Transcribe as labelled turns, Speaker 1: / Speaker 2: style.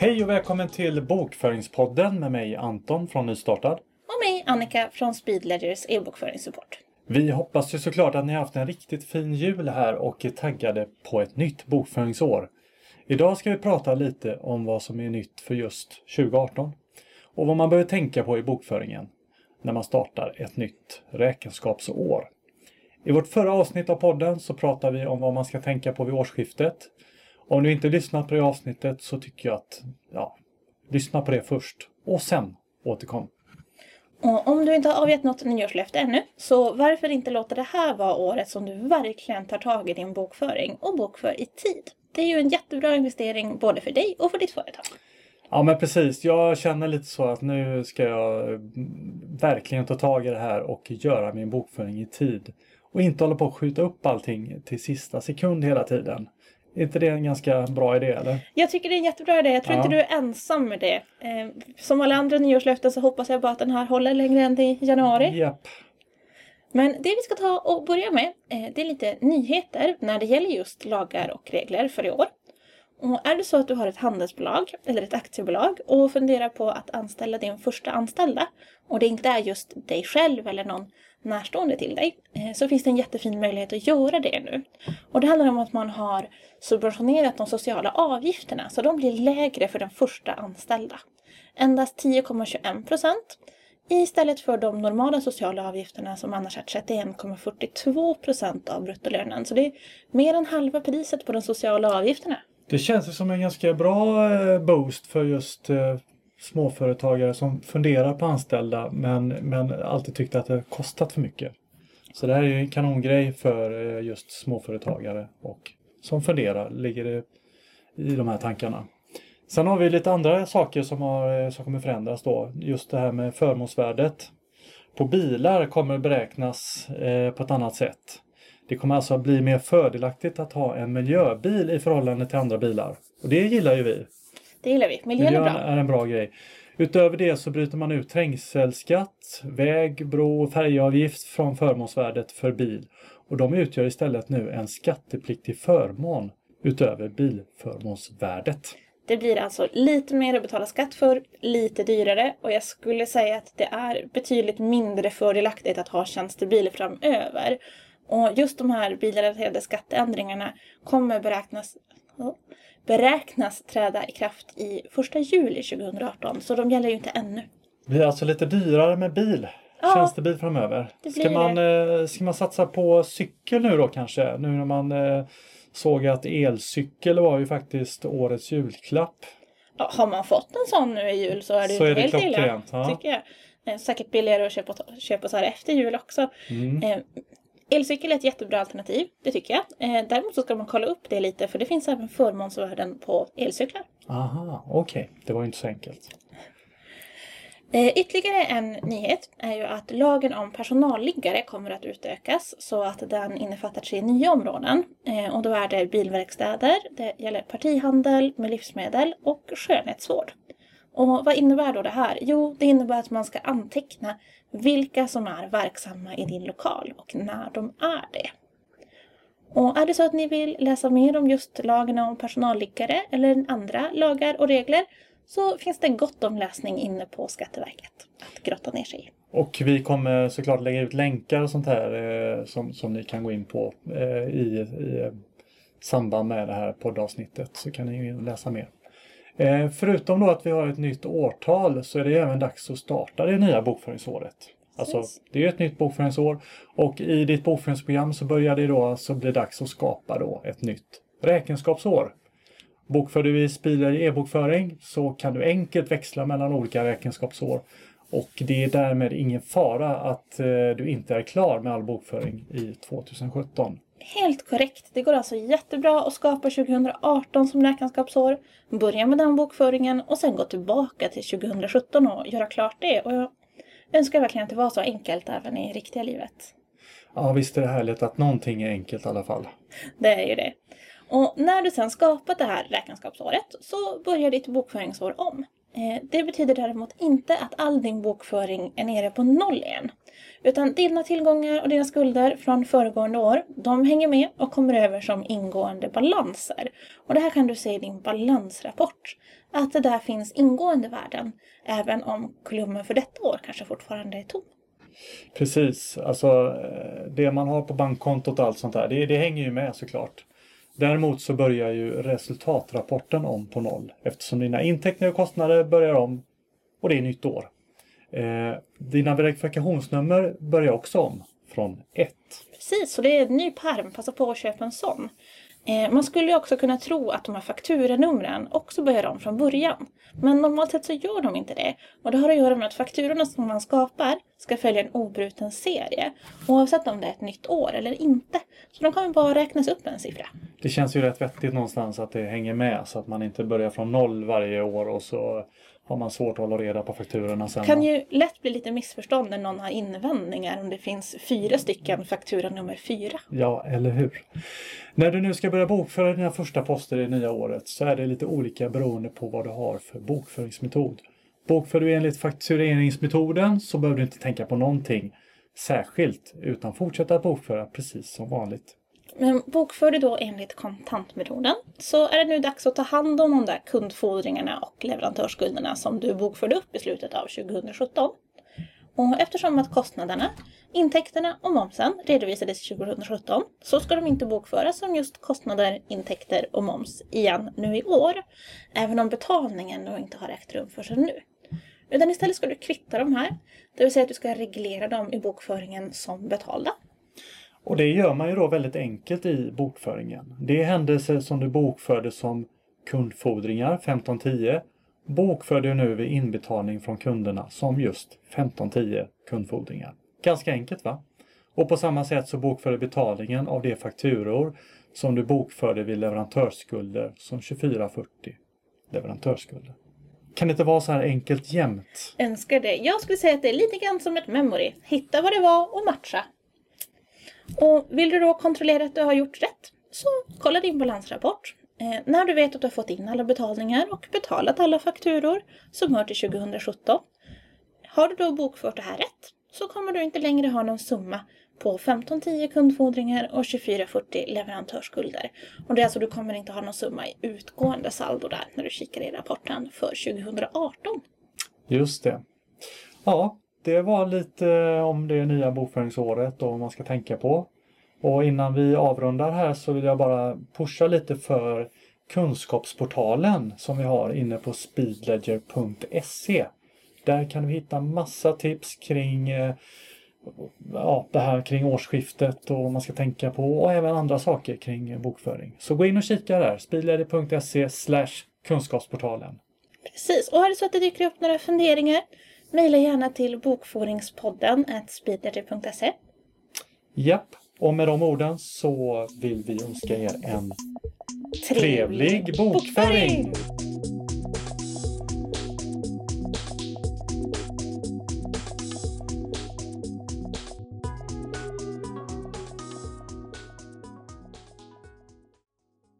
Speaker 1: Hej och välkommen till Bokföringspodden med mig Anton från Nystartad.
Speaker 2: Och mig Annika från Speedledgers e-bokföringssupport.
Speaker 1: Vi hoppas ju såklart att ni har haft en riktigt fin jul här och är taggade på ett nytt bokföringsår. Idag ska vi prata lite om vad som är nytt för just 2018 och vad man behöver tänka på i bokföringen när man startar ett nytt räkenskapsår. I vårt förra avsnitt av podden så pratade vi om vad man ska tänka på vid årsskiftet. Om du inte lyssnat på det avsnittet så tycker jag att ja, lyssna på det först och sen återkom.
Speaker 2: Och om du inte har avgett något nyårslöfte ännu, så varför inte låta det här vara året som du verkligen tar tag i din bokföring och bokför i tid? Det är ju en jättebra investering både för dig och för ditt företag.
Speaker 1: Ja men precis, jag känner lite så att nu ska jag mm, verkligen ta tag i det här och göra min bokföring i tid. Och inte hålla på att skjuta upp allting till sista sekund hela tiden. Är inte det en ganska bra idé eller?
Speaker 2: Jag tycker det är en jättebra idé. Jag tror
Speaker 1: Ja.
Speaker 2: inte du är ensam med det. Eh, som alla andra nyårslöften så hoppas jag bara att den här håller längre än till januari.
Speaker 1: Japp.
Speaker 2: Men det vi ska ta och börja med, eh, det är lite nyheter när det gäller just lagar och regler för i år. Och är det så att du har ett handelsbolag eller ett aktiebolag och funderar på att anställa din första anställda och det inte är just dig själv eller någon närstående till dig eh, så finns det en jättefin möjlighet att göra det nu. Och det handlar om att man har subventionerat de sociala avgifterna så de blir lägre för den första anställda. Endast 10,21 procent Istället för de normala sociala avgifterna som annars är 31,42 procent av bruttolönen. Så det är mer än halva priset på de sociala avgifterna.
Speaker 1: Det känns som en ganska bra eh, boost för just eh, småföretagare som funderar på anställda men, men alltid tyckte att det kostat för mycket. Så det här är ju en kanongrej för eh, just småföretagare och som funderar, ligger det i de här tankarna. Sen har vi lite andra saker som, har, som kommer förändras då. Just det här med förmånsvärdet på bilar kommer beräknas på ett annat sätt. Det kommer alltså att bli mer fördelaktigt att ha en miljöbil i förhållande till andra bilar. Och det gillar ju vi.
Speaker 2: Det gillar vi. Miljön är
Speaker 1: Miljön
Speaker 2: bra.
Speaker 1: är en bra grej. Utöver det så bryter man ut trängselskatt, väg, bro och färjeavgift från förmånsvärdet för bil. Och de utgör istället nu en skattepliktig förmån utöver bilförmånsvärdet.
Speaker 2: Det blir alltså lite mer att betala skatt för, lite dyrare och jag skulle säga att det är betydligt mindre fördelaktigt att ha tjänstebil framöver. Och just de här bilrelaterade skatteändringarna kommer beräknas, beräknas träda i kraft i 1 juli 2018 så de gäller ju inte ännu.
Speaker 1: Det blir alltså lite dyrare med bil.
Speaker 2: Ja,
Speaker 1: Tjänstebil framöver.
Speaker 2: det
Speaker 1: Ska man, eh, ska man satsa på cykel nu då kanske? Nu när man eh, såg att elcykel var ju faktiskt årets julklapp.
Speaker 2: Ja, har man fått en sån nu i jul så är det ju helt illa.
Speaker 1: ja.
Speaker 2: Tycker jag. Eh, Säkert billigare att köpa, köpa så här efter jul också.
Speaker 1: Mm.
Speaker 2: Elcykel är ett jättebra alternativ, det tycker jag. Eh, däremot så ska man kolla upp det lite för det finns även förmånsvärden på elcyklar.
Speaker 1: Aha, okej. Det var ju inte så enkelt.
Speaker 2: Eh, ytterligare en nyhet är ju att lagen om personalliggare kommer att utökas så att den innefattar tre nya områden. Eh, och då är det bilverkstäder, det gäller partihandel med livsmedel och skönhetsvård. Och vad innebär då det här? Jo, det innebär att man ska anteckna vilka som är verksamma i din lokal och när de är det. Och är det så att ni vill läsa mer om just lagen om personalliggare eller andra lagar och regler så finns det gott om läsning inne på Skatteverket att grotta ner sig i.
Speaker 1: Och vi kommer såklart lägga ut länkar och sånt här eh, som, som ni kan gå in på eh, i, i samband med det här poddavsnittet så kan ni ju läsa mer. Eh, förutom då att vi har ett nytt årtal så är det även dags att starta det nya bokföringsåret. Alltså det är ett nytt bokföringsår och i ditt bokföringsprogram så börjar det då så blir det dags att skapa då ett nytt räkenskapsår. Bokför du i Spiler e-bokföring så kan du enkelt växla mellan olika räkenskapsår och det är därmed ingen fara att eh, du inte är klar med all bokföring i 2017.
Speaker 2: Helt korrekt. Det går alltså jättebra att skapa 2018 som räkenskapsår, börja med den bokföringen och sen gå tillbaka till 2017 och göra klart det. Och jag önskar verkligen att det var så enkelt även i riktiga livet.
Speaker 1: Ja visst är det härligt att någonting är enkelt i alla fall.
Speaker 2: Det är ju det. Och när du sen skapat det här räkenskapsåret så börjar ditt bokföringsår om. Eh, det betyder däremot inte att all din bokföring är nere på noll igen. Utan dina tillgångar och dina skulder från föregående år, de hänger med och kommer över som ingående balanser. Och det här kan du se i din balansrapport. Att det där finns ingående värden, även om kolumnen för detta år kanske fortfarande är tom.
Speaker 1: Precis, alltså eh, det man har på bankkontot och allt sånt där, det, det hänger ju med såklart. Däremot så börjar ju resultatrapporten om på noll eftersom dina intäkter och kostnader börjar om och det är nytt år. Eh, dina verifikationsnummer börjar också om från 1.
Speaker 2: Precis, så det är en ny pärm. Passa på att köpa en sån. Eh, man skulle ju också kunna tro att de här fakturanumren också börjar om från början. Men normalt sett så gör de inte det. Och det har att göra med att fakturorna som man skapar ska följa en obruten serie. Oavsett om det är ett nytt år eller inte. Så de kommer bara räknas upp en siffra.
Speaker 1: Det känns ju rätt vettigt någonstans att det hänger med så att man inte börjar från noll varje år och så har man svårt att hålla reda på fakturorna sen.
Speaker 2: Det kan ju lätt bli lite missförstånd när någon har invändningar om det finns fyra stycken faktura nummer fyra.
Speaker 1: Ja, eller hur? När du nu ska börja bokföra dina första poster i det nya året så är det lite olika beroende på vad du har för bokföringsmetod. Bokför du enligt faktureringsmetoden så behöver du inte tänka på någonting särskilt utan fortsätta att bokföra precis som vanligt.
Speaker 2: Men bokför du då enligt kontantmetoden så är det nu dags att ta hand om de där kundfordringarna och leverantörsskulderna som du bokförde upp i slutet av 2017. Och eftersom att kostnaderna, intäkterna och momsen redovisades 2017 så ska de inte bokföras som just kostnader, intäkter och moms igen nu i år. Även om betalningen då inte har ägt rum förrän nu. Utan istället ska du kvitta de här, det vill säga att du ska reglera dem i bokföringen som betalda.
Speaker 1: Och det gör man ju då väldigt enkelt i bokföringen. Det är händelser som du bokförde som kundfordringar 1510 bokför du nu vid inbetalning från kunderna som just 1510 kundfordringar. Ganska enkelt va? Och på samma sätt så bokför du betalningen av de fakturor som du bokförde vid leverantörsskulder som 2440 leverantörsskulder. Kan det inte vara så här enkelt jämt?
Speaker 2: Önskar det. Jag skulle säga att det är lite grann som ett memory. Hitta vad det var och matcha. Och vill du då kontrollera att du har gjort rätt så kolla din balansrapport. Eh, när du vet att du har fått in alla betalningar och betalat alla fakturor som hör till 2017. Har du då bokfört det här rätt så kommer du inte längre ha någon summa på 1510 kundfordringar och 2440 leverantörsskulder. Och det är alltså du kommer inte ha någon summa i utgående saldo där när du kikar i rapporten för 2018.
Speaker 1: Just det. Ja, det var lite om det nya bokföringsåret och vad man ska tänka på. Och innan vi avrundar här så vill jag bara pusha lite för kunskapsportalen som vi har inne på speedledger.se. Där kan du hitta massa tips kring eh, ja, det här kring årsskiftet och vad man ska tänka på och även andra saker kring bokföring. Så gå in och kika där, speedledger.se kunskapsportalen.
Speaker 2: Precis, och är det så att det dyker upp några funderingar Mejla gärna till bokföringspodden speedledger.se.
Speaker 1: Japp, och med de orden så vill vi önska er en trevlig bokföring.